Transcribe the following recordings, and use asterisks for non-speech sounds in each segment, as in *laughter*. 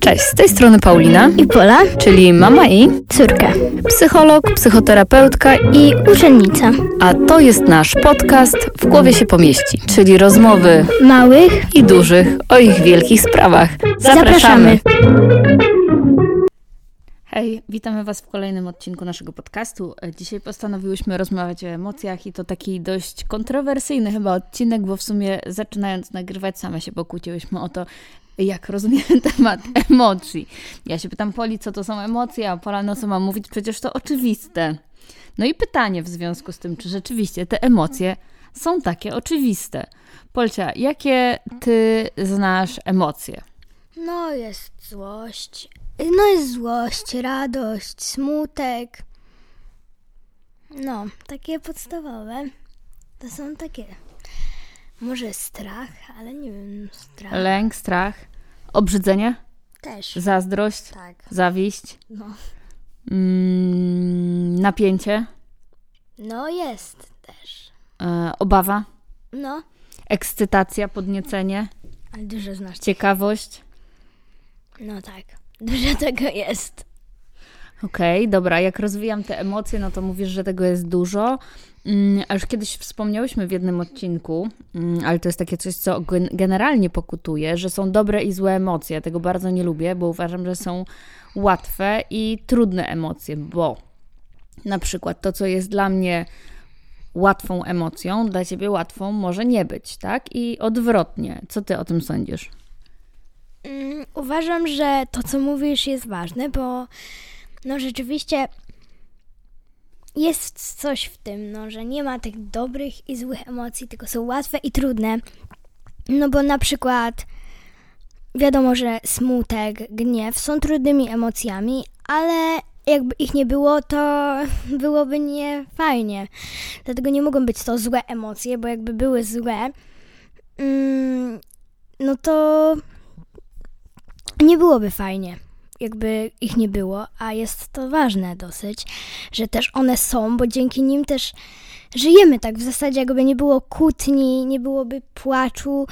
Cześć, z tej strony Paulina i Pola, czyli mama i córka, psycholog, psychoterapeutka i uczennica. A to jest nasz podcast W głowie się pomieści, czyli rozmowy małych i dużych o ich wielkich sprawach. Zapraszamy. Zapraszamy. Hej, witamy Was w kolejnym odcinku naszego podcastu. Dzisiaj postanowiłyśmy rozmawiać o emocjach i to taki dość kontrowersyjny chyba odcinek, bo w sumie zaczynając nagrywać same się pokłóciłyśmy o to, jak rozumiemy *laughs* temat emocji. Ja się pytam Poli, co to są emocje, a Pola, no co mam mówić, przecież to oczywiste. No i pytanie w związku z tym, czy rzeczywiście te emocje są takie oczywiste. Polcia, jakie ty znasz emocje? No jest złość. No jest złość, radość, smutek. No, takie podstawowe. To są takie może strach, ale nie wiem, strach. Lęk, strach, obrzydzenie? Też. Zazdrość? Tak. Zawiść? No. Mm, napięcie? No jest też. E, obawa? No. Ekscytacja, podniecenie? Ale dużo znasz. Ciekawość? No tak, dużo tego jest. Okej, okay, dobra. Jak rozwijam te emocje, no to mówisz, że tego jest dużo. Mm, a już kiedyś wspomniałyśmy w jednym odcinku, mm, ale to jest takie coś, co generalnie pokutuje, że są dobre i złe emocje. Tego bardzo nie lubię, bo uważam, że są łatwe i trudne emocje, bo na przykład to, co jest dla mnie łatwą emocją, dla ciebie łatwą może nie być, tak? I odwrotnie. Co ty o tym sądzisz? Mm, uważam, że to, co mówisz, jest ważne, bo no rzeczywiście jest coś w tym, no, że nie ma tych dobrych i złych emocji, tylko są łatwe i trudne. No bo na przykład wiadomo, że smutek, gniew są trudnymi emocjami, ale jakby ich nie było, to *laughs* byłoby nie fajnie. Dlatego nie mogą być to złe emocje, bo jakby były złe, mm, no to nie byłoby fajnie jakby ich nie było, a jest to ważne dosyć, że też one są, bo dzięki nim też żyjemy tak w zasadzie, jakby nie było kłótni, nie byłoby płaczu,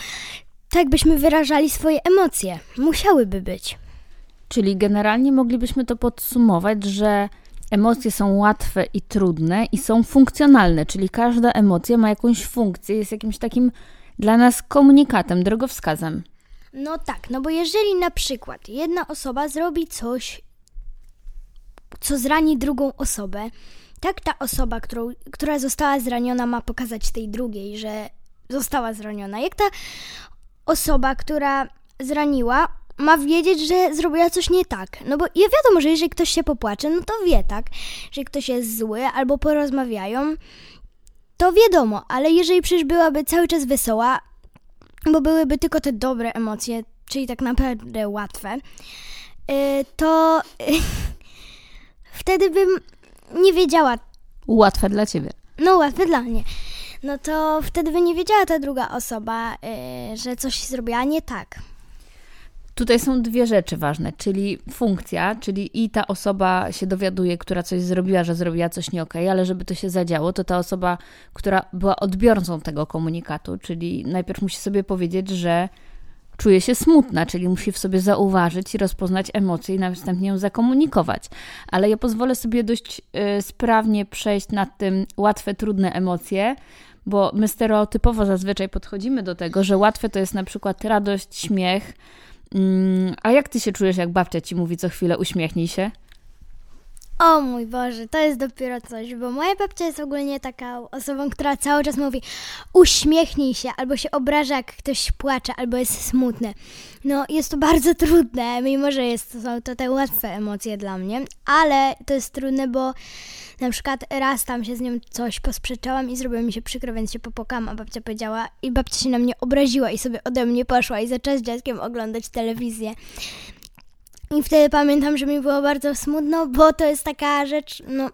tak byśmy wyrażali swoje emocje. Musiałyby być. Czyli generalnie moglibyśmy to podsumować, że emocje są łatwe i trudne i są funkcjonalne, czyli każda emocja ma jakąś funkcję, jest jakimś takim dla nas komunikatem, drogowskazem. No tak, no bo jeżeli na przykład jedna osoba zrobi coś, co zrani drugą osobę, tak ta osoba, którą, która została zraniona, ma pokazać tej drugiej, że została zraniona. Jak ta osoba, która zraniła, ma wiedzieć, że zrobiła coś nie tak. No bo ja wiadomo, że jeżeli ktoś się popłacze, no to wie, tak, że ktoś jest zły albo porozmawiają, to wiadomo, ale jeżeli przecież byłaby cały czas wesoła, bo byłyby tylko te dobre emocje, czyli tak naprawdę łatwe, y, to *laughs* wtedy bym nie wiedziała. Łatwe dla ciebie. No, łatwe dla mnie. No to wtedy by nie wiedziała ta druga osoba, y, że coś zrobiła nie tak. Tutaj są dwie rzeczy ważne, czyli funkcja, czyli i ta osoba się dowiaduje, która coś zrobiła, że zrobiła coś nie okay, ale żeby to się zadziało, to ta osoba, która była odbiorcą tego komunikatu, czyli najpierw musi sobie powiedzieć, że czuje się smutna, czyli musi w sobie zauważyć i rozpoznać emocje i następnie ją zakomunikować. Ale ja pozwolę sobie dość y, sprawnie przejść nad tym łatwe, trudne emocje, bo my stereotypowo zazwyczaj podchodzimy do tego, że łatwe to jest na przykład radość, śmiech, a jak ty się czujesz, jak babcia ci mówi co chwilę uśmiechnij się? O mój Boże, to jest dopiero coś, bo moja babcia jest ogólnie taką osobą, która cały czas mówi uśmiechnij się, albo się obraża, jak ktoś płacze, albo jest smutny. No, jest to bardzo *laughs* trudne, mimo że jest, to są to te łatwe emocje dla mnie, ale to jest trudne, bo na przykład raz tam się z nią coś posprzeczałam i zrobiło mi się przykro, więc się popokałam, a babcia powiedziała i babcia się na mnie obraziła i sobie ode mnie poszła i zaczęła z dziadkiem oglądać telewizję. I wtedy pamiętam, że mi było bardzo smutno, bo to jest taka rzecz, no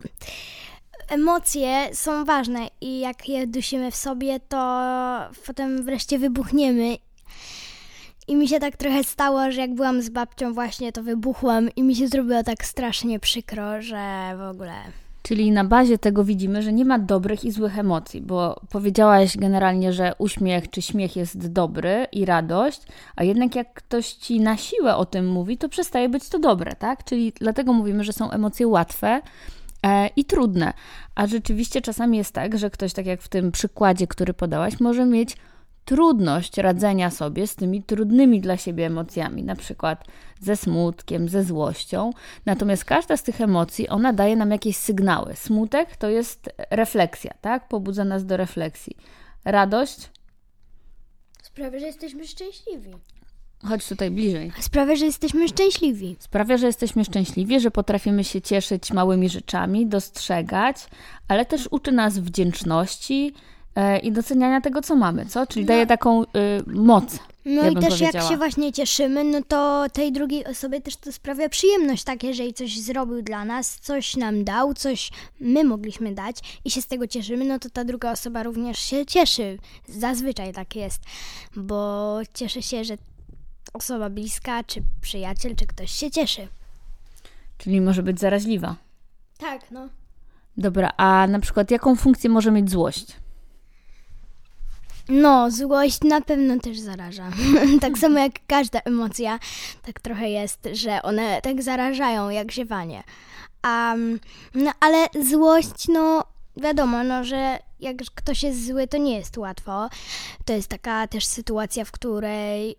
emocje są ważne i jak je dusimy w sobie, to potem wreszcie wybuchniemy. I mi się tak trochę stało, że jak byłam z babcią właśnie, to wybuchłam i mi się zrobiło tak strasznie przykro, że w ogóle... Czyli na bazie tego widzimy, że nie ma dobrych i złych emocji, bo powiedziałaś generalnie, że uśmiech czy śmiech jest dobry i radość, a jednak jak ktoś ci na siłę o tym mówi, to przestaje być to dobre, tak? Czyli dlatego mówimy, że są emocje łatwe, e, i trudne. A rzeczywiście czasami jest tak, że ktoś, tak jak w tym przykładzie, który podałaś, może mieć trudność radzenia sobie z tymi trudnymi dla siebie emocjami, na przykład ze smutkiem, ze złością. Natomiast każda z tych emocji, ona daje nam jakieś sygnały. Smutek to jest refleksja, tak? Pobudza nas do refleksji. Radość sprawia, że jesteśmy szczęśliwi. Chodź tutaj bliżej. Sprawia, że jesteśmy szczęśliwi. Sprawia, że jesteśmy szczęśliwi, że potrafimy się cieszyć małymi rzeczami, dostrzegać, ale też uczy nas wdzięczności, i doceniania tego, co mamy, co? Czyli no. daje taką y, moc. No ja i też jak się właśnie cieszymy, no to tej drugiej osobie też to sprawia przyjemność, tak, jeżeli coś zrobił dla nas, coś nam dał, coś my mogliśmy dać i się z tego cieszymy, no to ta druga osoba również się cieszy. Zazwyczaj tak jest, bo cieszy się, że osoba bliska, czy przyjaciel, czy ktoś się cieszy. Czyli może być zaraźliwa. Tak, no. Dobra, a na przykład jaką funkcję może mieć złość? No, złość na pewno też zaraża. *laughs* tak samo jak każda emocja, tak trochę jest, że one tak zarażają jak ziewanie. Um, no, ale złość, no wiadomo, no, że jak ktoś jest zły, to nie jest łatwo. To jest taka też sytuacja, w której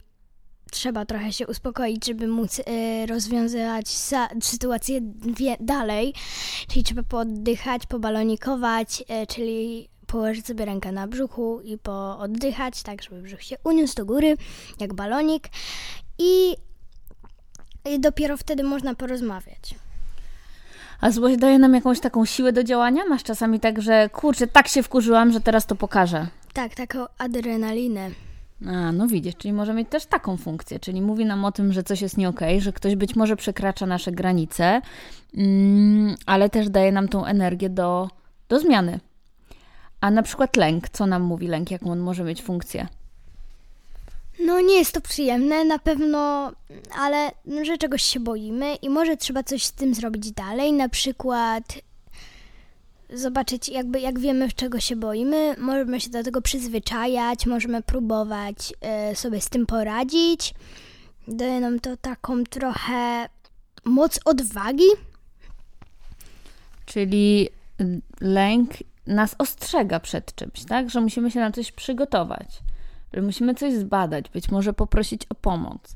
trzeba trochę się uspokoić, żeby móc y, rozwiązywać sytuację dalej. Czyli trzeba pooddychać, pobalonikować, y, czyli położyć sobie rękę na brzuchu i pooddychać, tak żeby brzuch się uniósł do góry, jak balonik i, i dopiero wtedy można porozmawiać. A złość daje nam jakąś taką siłę do działania? Masz czasami tak, że kurczę, tak się wkurzyłam, że teraz to pokażę. Tak, taką adrenalinę. A, no widzisz, czyli może mieć też taką funkcję, czyli mówi nam o tym, że coś jest nie okay, że ktoś być może przekracza nasze granice, mm, ale też daje nam tą energię do, do zmiany. A na przykład lęk, co nam mówi lęk, jaką on może mieć funkcję? No nie jest to przyjemne na pewno, ale że czegoś się boimy i może trzeba coś z tym zrobić dalej, na przykład zobaczyć jakby jak wiemy czego się boimy, możemy się do tego przyzwyczajać, możemy próbować y, sobie z tym poradzić. Daje nam to taką trochę moc odwagi. Czyli lęk nas ostrzega przed czymś, tak? Że musimy się na coś przygotować, że musimy coś zbadać, być może poprosić o pomoc.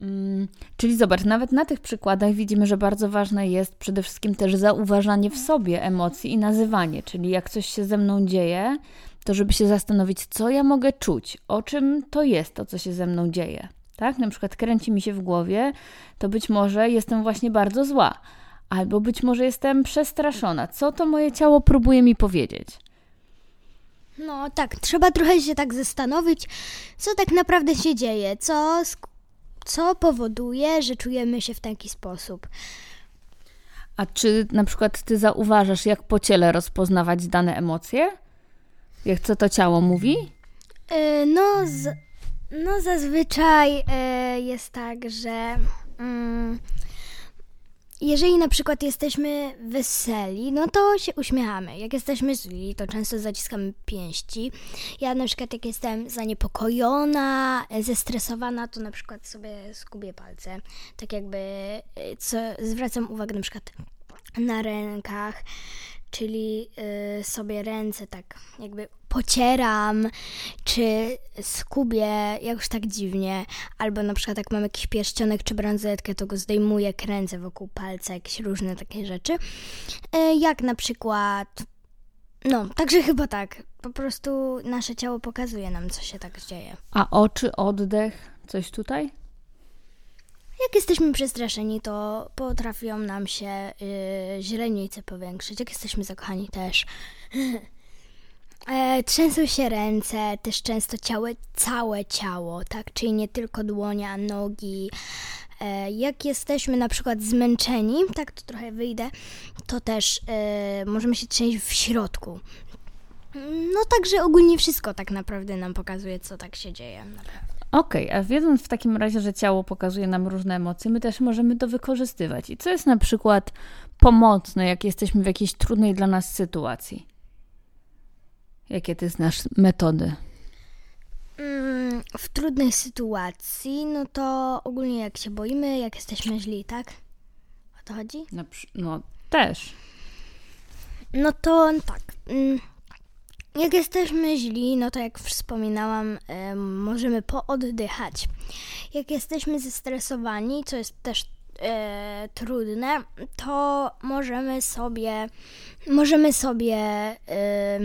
Mm, czyli zobacz, nawet na tych przykładach widzimy, że bardzo ważne jest przede wszystkim też zauważanie w sobie emocji i nazywanie, czyli jak coś się ze mną dzieje, to żeby się zastanowić, co ja mogę czuć, o czym to jest to, co się ze mną dzieje. Tak? Na przykład kręci mi się w głowie, to być może jestem właśnie bardzo zła albo być może jestem przestraszona. Co to moje ciało próbuje mi powiedzieć? No tak, trzeba trochę się tak zastanowić, co tak naprawdę się dzieje, co, co powoduje, że czujemy się w taki sposób. A czy na przykład ty zauważasz, jak po ciele rozpoznawać dane emocje? Jak co to ciało mówi? Yy, no, z, no zazwyczaj yy, jest tak, że. Yy, jeżeli na przykład jesteśmy weseli, no to się uśmiechamy. Jak jesteśmy źli, to często zaciskamy pięści. Ja na przykład jak jestem zaniepokojona, zestresowana, to na przykład sobie skubię palce. Tak jakby y, co, zwracam uwagę na przykład na rękach, czyli y, sobie ręce tak jakby pocieram, czy skubię jakoś tak dziwnie, albo na przykład jak mam jakiś pierścionek czy bransoletkę, to go zdejmuję, kręcę wokół palca, jakieś różne takie rzeczy. Y, jak na przykład no, także chyba tak. Po prostu nasze ciało pokazuje nam, co się tak dzieje. A oczy, oddech, coś tutaj? Jak jesteśmy przestraszeni, to potrafią nam się yy, źrenice powiększyć. Jak jesteśmy zakochani też. *laughs* e, trzęsą się ręce, też często ciało, całe ciało, tak? Czyli nie tylko dłonia, nogi. E, jak jesteśmy na przykład zmęczeni, tak to trochę wyjdę, to też e, możemy się trzęść w środku. No także ogólnie wszystko tak naprawdę nam pokazuje, co tak się dzieje. Okej, okay, a wiedząc w takim razie, że ciało pokazuje nam różne emocje, my też możemy to wykorzystywać. I co jest na przykład pomocne, jak jesteśmy w jakiejś trudnej dla nas sytuacji? Jakie ty znasz metody? Mm, w trudnej sytuacji, no to ogólnie jak się boimy, jak jesteśmy źli, tak? O to chodzi? No, no też. No to tak. Mm, jak jesteśmy źli, no to jak wspominałam, możemy pooddychać. Jak jesteśmy zestresowani, co jest też e, trudne, to możemy sobie możemy sobie e,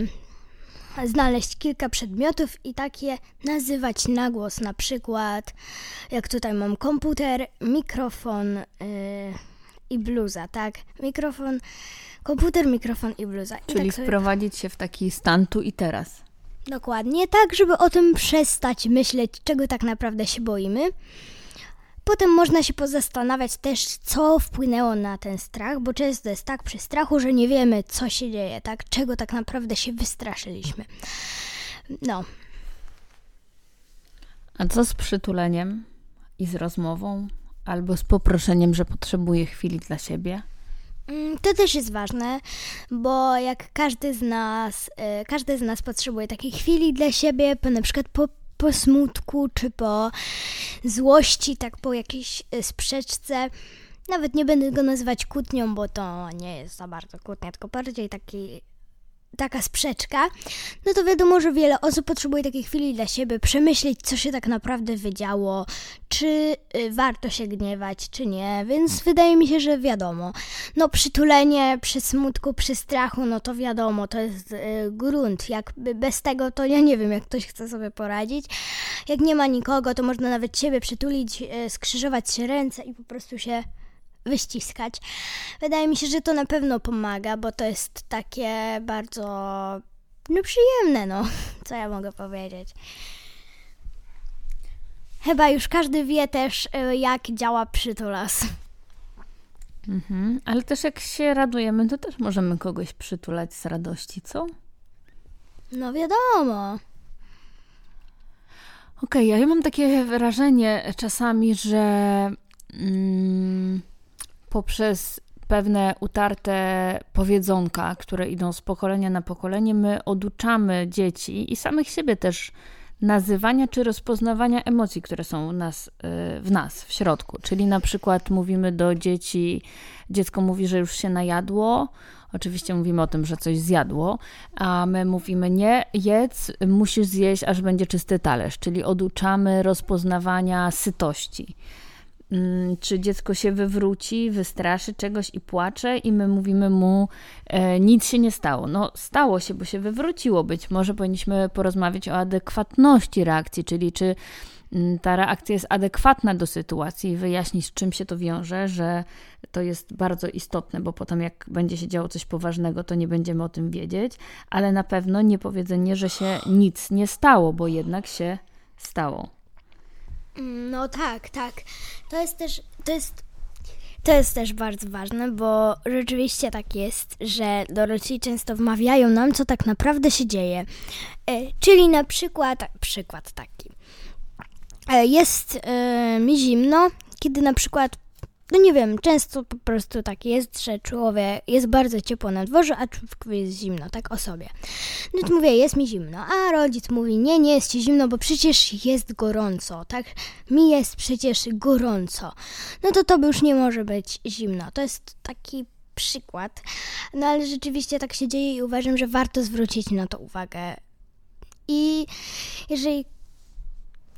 znaleźć kilka przedmiotów i takie nazywać na głos, na przykład jak tutaj mam komputer, mikrofon e, i bluza, tak? Mikrofon Komputer, mikrofon i bluza. I Czyli tak wprowadzić się w taki stan tu i teraz. Dokładnie, tak, żeby o tym przestać myśleć, czego tak naprawdę się boimy. Potem można się pozastanawiać też, co wpłynęło na ten strach, bo często jest tak przy strachu, że nie wiemy, co się dzieje, tak, czego tak naprawdę się wystraszyliśmy. No. A co z przytuleniem i z rozmową, albo z poproszeniem, że potrzebuje chwili dla siebie? Mm, to też jest ważne, bo jak każdy z nas, e, każdy z nas potrzebuje takiej chwili dla siebie, po, na przykład po, po smutku czy po złości, tak po jakiejś e, sprzeczce. Nawet nie będę go nazywać kłótnią, bo to nie jest za bardzo kłótnia, tylko bardziej taki taka sprzeczka, no to wiadomo, że wiele osób potrzebuje takiej chwili dla siebie, przemyśleć, co się tak naprawdę wydziało, czy y, warto się gniewać, czy nie, więc wydaje mi się, że wiadomo. No przytulenie przy smutku, przy strachu, no to wiadomo, to jest y, grunt. Jak bez tego, to ja nie wiem, jak ktoś chce sobie poradzić. Jak nie ma nikogo, to można nawet siebie przytulić, y, skrzyżować się ręce i po prostu się wyściskać. Wydaje mi się, że to na pewno pomaga, bo to jest takie bardzo no przyjemne, no. *laughs* Co ja mogę powiedzieć? Chyba już każdy wie też, y, jak działa przytulas. Mhm, ale też jak się radujemy, to też możemy kogoś przytulać z radości, co? No wiadomo. Okej, okay, ja mam takie wrażenie czasami, że mm, poprzez pewne utarte powiedzonka, które idą z pokolenia na pokolenie, my oduczamy dzieci i samych siebie też nazywania czy rozpoznawania emocji, które są nas, y, w nas, w środku. Czyli na przykład mówimy do dzieci, dziecko mówi, że już się najadło, Oczywiście mówimy o tym, że coś zjadło, a my mówimy nie, jedz, musisz zjeść, aż będzie czysty talerz, czyli oduczamy rozpoznawania sytości. Mm, czy dziecko się wywróci, wystraszy czegoś i płacze, i my mówimy mu, e, nic się nie stało. No, stało się, bo się wywróciło. Być może powinniśmy porozmawiać o adekwatności reakcji, czyli czy mm, ta reakcja jest adekwatna do sytuacji wyjaśnić, z czym się to wiąże, że to jest bardzo istotne, bo potem, jak będzie się działo coś poważnego, to nie będziemy o tym wiedzieć, ale na pewno nie powiedzenie, że się nic nie stało, bo jednak się stało. No tak, tak. To jest też, to jest, to jest też bardzo ważne, bo rzeczywiście tak jest, że dorośli często wmawiają nam, co tak naprawdę się dzieje. E, czyli na przykład, przykład taki. E, jest e, mi zimno, kiedy na przykład no nie wiem, często po prostu tak jest, że człowiek jest bardzo ciepło na dworze, a człowieku jest zimno, tak o sobie. No to mówię, jest mi zimno, a rodzic mówi, nie, nie jest ci zimno, bo przecież jest gorąco, tak? Mi jest przecież gorąco. No to to już nie może być zimno. To jest taki przykład. No ale rzeczywiście tak się dzieje i uważam, że warto zwrócić na to uwagę. I jeżeli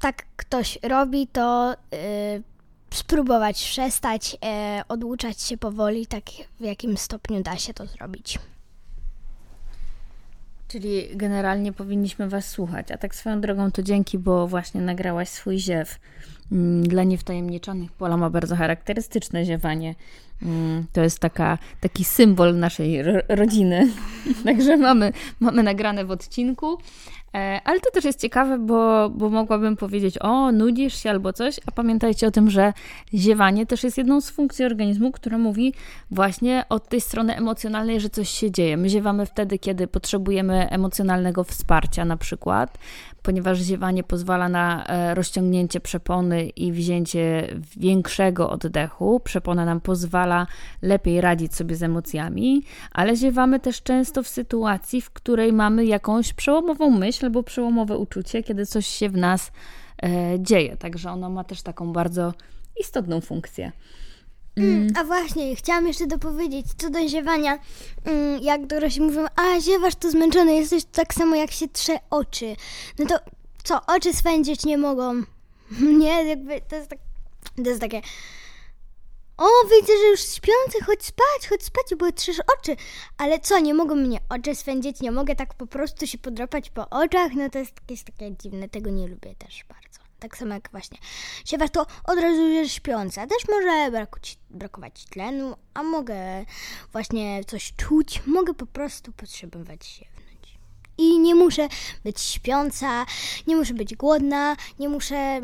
tak ktoś robi, to... Yy, spróbować przestać, e, oduczać się powoli, tak w jakim stopniu da się to zrobić. Czyli generalnie powinniśmy Was słuchać. A tak swoją drogą to dzięki, bo właśnie nagrałaś swój ziew. Mm, dla niewtajemniczonych Pola ma bardzo charakterystyczne ziewanie. Mm, to jest taka, taki symbol naszej rodziny. *laughs* Także mamy, mamy nagrane w odcinku. E, ale to też jest ciekawe, bo, bo mogłabym powiedzieć, o, nudzisz się albo coś, a pamiętajcie o tym, że ziewanie też jest jedną z funkcji organizmu, która mówi właśnie od tej strony emocjonalnej, że coś się dzieje. My ziewamy wtedy, kiedy potrzebujemy emocjonalnego wsparcia, na przykład, ponieważ ziewanie pozwala na e, rozciągnięcie przepony i wzięcie większego oddechu. Przepona nam pozwala lepiej radzić sobie z emocjami, ale ziewamy też często w sytuacji, w której mamy jakąś przełomową myśl albo przełomowe uczucie, kiedy coś się w nas e, dzieje. Także ono ma też taką bardzo istotną funkcję. Mm, mm, a właśnie, chciałam jeszcze dopowiedzieć co do ziewania. Mm, jak dorośli mówią, a ziewasz to zmęczony, jesteś tak samo jak się trze oczy. No to co, oczy swędzić nie mogą. *laughs* nie, jakby to jest, tak, to jest takie... O, widzę, że już śpiący, chodź spać, chodź spać, bo trzesz oczy. Ale co, nie mogą mnie oczy swędzić, nie mogę tak po prostu się podrapać po oczach? No to jest, jest takie dziwne, tego nie lubię też bardzo. Tak samo jak właśnie siewasz, to od razu jest śpiąca. Też może brakować, brakować tlenu, a mogę właśnie coś czuć, mogę po prostu potrzebować siewnąć. I nie muszę być śpiąca, nie muszę być głodna, nie muszę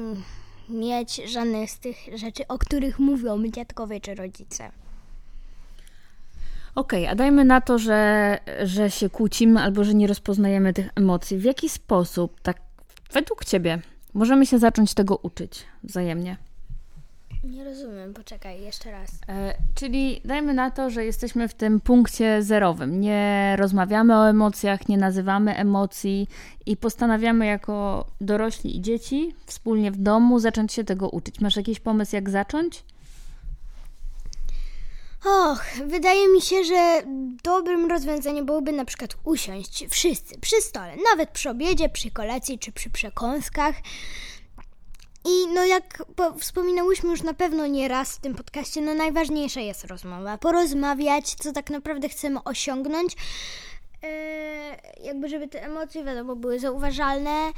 mieć żadnych z tych rzeczy, o których mówią dziadkowie czy rodzice. Okej, okay, a dajmy na to, że, że się kłócimy albo że nie rozpoznajemy tych emocji. W jaki sposób, tak według Ciebie, Możemy się zacząć tego uczyć wzajemnie. Nie rozumiem, poczekaj, jeszcze raz. E, czyli dajmy na to, że jesteśmy w tym punkcie zerowym. Nie rozmawiamy o emocjach, nie nazywamy emocji i postanawiamy jako dorośli i dzieci wspólnie w domu zacząć się tego uczyć. Masz jakiś pomysł, jak zacząć? Och, wydaje mi się, że dobrym rozwiązaniem byłoby na przykład usiąść wszyscy przy stole, nawet przy obiedzie, przy kolacji czy przy przekąskach. I no jak wspominałyśmy już na pewno nie raz w tym podcaście, no najważniejsza jest rozmowa. Porozmawiać, co tak naprawdę chcemy osiągnąć. Yy, jakby żeby te emocje wiadomo były zauważalne.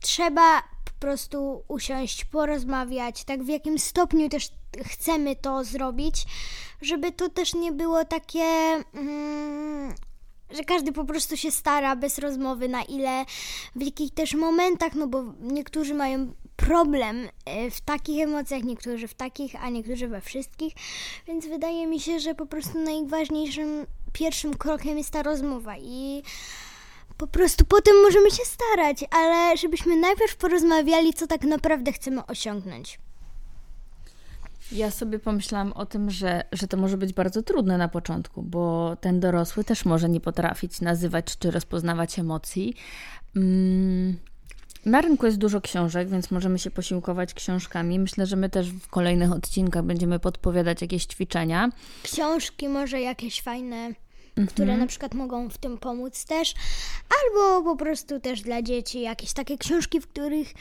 Trzeba po prostu usiąść, porozmawiać, tak w jakim stopniu też chcemy to zrobić żeby to też nie było takie. Mm, że każdy po prostu się stara bez rozmowy, na ile w jakich też momentach, no bo niektórzy mają problem e, w takich emocjach, niektórzy w takich, a niektórzy we wszystkich. Więc wydaje mi się, że po prostu najważniejszym pierwszym krokiem jest ta rozmowa i po prostu potem możemy się starać, ale żebyśmy najpierw porozmawiali, co tak naprawdę chcemy osiągnąć. Ja sobie pomyślałam o tym, że, że to może być bardzo trudne na początku, bo ten dorosły też może nie potrafić nazywać czy rozpoznawać emocji. Mm. Na rynku jest dużo książek, więc możemy się posiłkować książkami. Myślę, że my też w kolejnych odcinkach będziemy podpowiadać jakieś ćwiczenia. Książki może jakieś fajne, mhm. które na przykład mogą w tym pomóc też, albo po prostu też dla dzieci jakieś takie książki, w których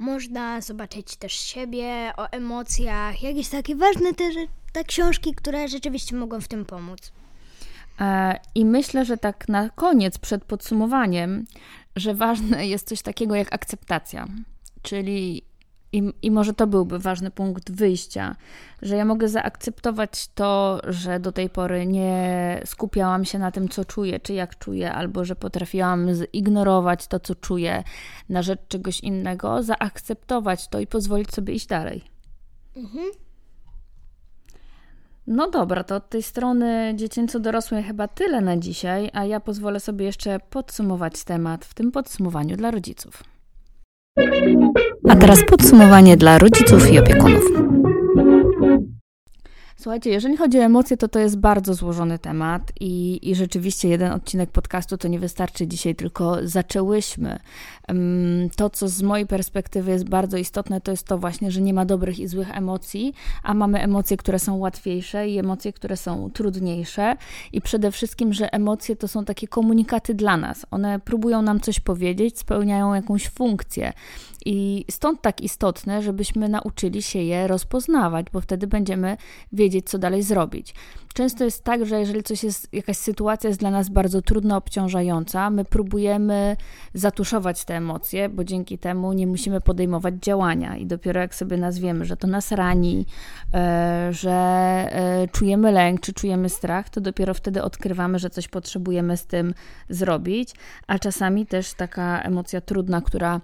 można zobaczyć też siebie, o emocjach, jakieś takie ważne te, te książki, które rzeczywiście mogą w tym pomóc. E, I myślę, że tak na koniec, przed podsumowaniem, że ważne jest coś takiego jak akceptacja. Czyli i, I może to byłby ważny punkt wyjścia, że ja mogę zaakceptować to, że do tej pory nie skupiałam się na tym, co czuję, czy jak czuję, albo że potrafiłam zignorować to, co czuję na rzecz czegoś innego, zaakceptować to i pozwolić sobie iść dalej. Mhm. No dobra, to od tej strony dziecięco-dorosłej chyba tyle na dzisiaj, a ja pozwolę sobie jeszcze podsumować temat w tym podsumowaniu dla rodziców. A teraz podsumowanie dla rodziców i opiekunów. Słuchajcie, jeżeli chodzi o emocje, to to jest bardzo złożony temat i, i rzeczywiście jeden odcinek podcastu to nie wystarczy dzisiaj, tylko zaczęłyśmy. To, co z mojej perspektywy jest bardzo istotne, to jest to właśnie, że nie ma dobrych i złych emocji, a mamy emocje, które są łatwiejsze i emocje, które są trudniejsze i przede wszystkim, że emocje to są takie komunikaty dla nas. One próbują nam coś powiedzieć, spełniają jakąś funkcję. I stąd tak istotne, żebyśmy nauczyli się je rozpoznawać, bo wtedy będziemy wiedzieć, co dalej zrobić. często jest tak, że jeżeli coś jest, jakaś sytuacja jest dla nas bardzo trudno obciążająca, my próbujemy zatuszować te emocje, bo dzięki temu nie musimy podejmować działania. I dopiero jak sobie nazwiemy, że to nas rani, e, że e, czujemy lęk, czy czujemy strach, to dopiero wtedy odkrywamy, że coś potrzebujemy z tym zrobić. A czasami też taka emocja trudna, która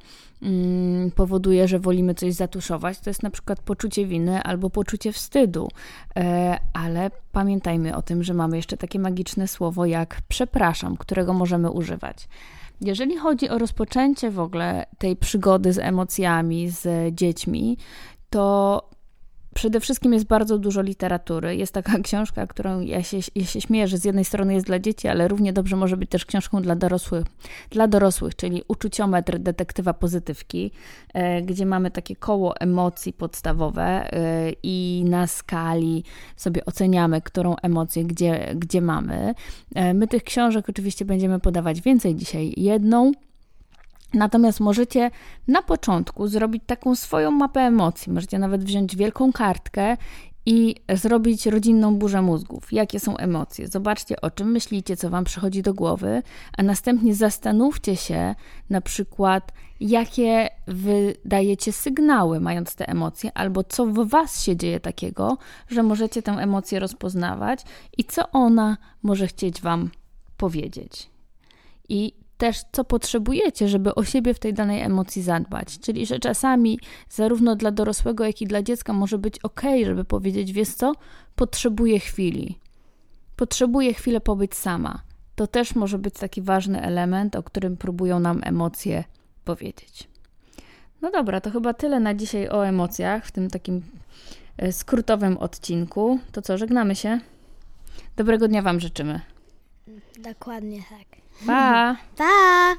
powoduje, że wolimy coś zatuszować, to jest na przykład poczucie winy albo poczucie wstydu. E, ale pamiętajmy o tym, że mamy jeszcze takie magiczne słowo jak przepraszam, którego możemy używać. Jeżeli chodzi o rozpoczęcie w ogóle tej przygody z emocjami, z dziećmi, to Przede wszystkim jest bardzo dużo literatury. Jest taka *laughs* książka, którą ja się, ja się śmieję, że z jednej strony jest dla dzieci, ale równie dobrze może być też książką dla dorosłych, dla dorosłych czyli uczuciometr detektywa pozytywki, e, gdzie mamy takie koło emocji podstawowe e, i na skali sobie oceniamy, którą emocję gdzie, gdzie mamy. E, my tych książek oczywiście będziemy podawać więcej dzisiaj. Jedną Natomiast możecie na początku zrobić taką swoją mapę emocji. Możecie nawet wziąć wielką kartkę i zrobić rodzinną burzę mózgów. Jakie są emocje? Zobaczcie, o czym myślicie, co Wam przychodzi do głowy, a następnie zastanówcie się na przykład, jakie wydajecie sygnały, mając te emocje, albo co w Was się dzieje takiego, że możecie tę emocję rozpoznawać i co ona może chcieć Wam powiedzieć. I też, co potrzebujecie, żeby o siebie w tej danej emocji zadbać. Czyli, że czasami zarówno dla dorosłego, jak i dla dziecka może być ok, żeby powiedzieć: Wiesz co, potrzebuję chwili. Potrzebuję chwilę pobyć sama. To też może być taki ważny element, o którym próbują nam emocje powiedzieć. No dobra, to chyba tyle na dzisiaj o emocjach w tym takim e, skrótowym odcinku. To co, żegnamy się? Dobrego dnia Wam życzymy. Dokładnie tak. 拜拜。